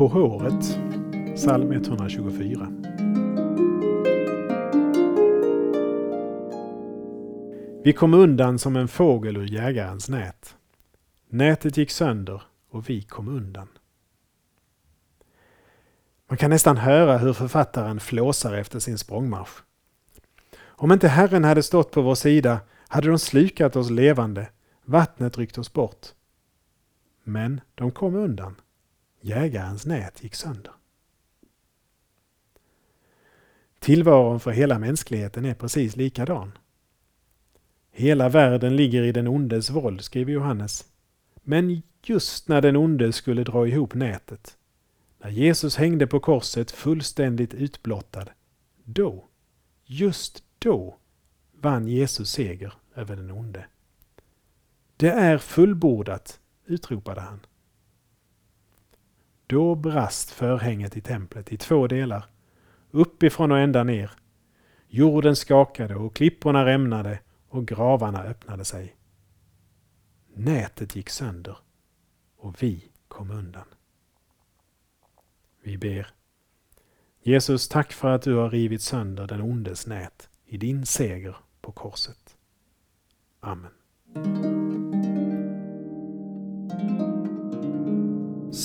På håret, psalm 124. Vi kom undan som en fågel ur jägarens nät. Nätet gick sönder och vi kom undan. Man kan nästan höra hur författaren flåsar efter sin språngmarsch. Om inte Herren hade stått på vår sida hade de slukat oss levande, vattnet ryckt oss bort. Men de kom undan. Jägarens nät gick sönder. Tillvaron för hela mänskligheten är precis likadan. Hela världen ligger i den ondes våld, skriver Johannes. Men just när den onde skulle dra ihop nätet, när Jesus hängde på korset fullständigt utblottad, då, just då, vann Jesus seger över den onde. Det är fullbordat, utropade han. Då brast förhänget i templet i två delar, uppifrån och ända ner. Jorden skakade och klipporna rämnade och gravarna öppnade sig. Nätet gick sönder och vi kom undan. Vi ber. Jesus, tack för att du har rivit sönder den ondes nät i din seger på korset. Amen.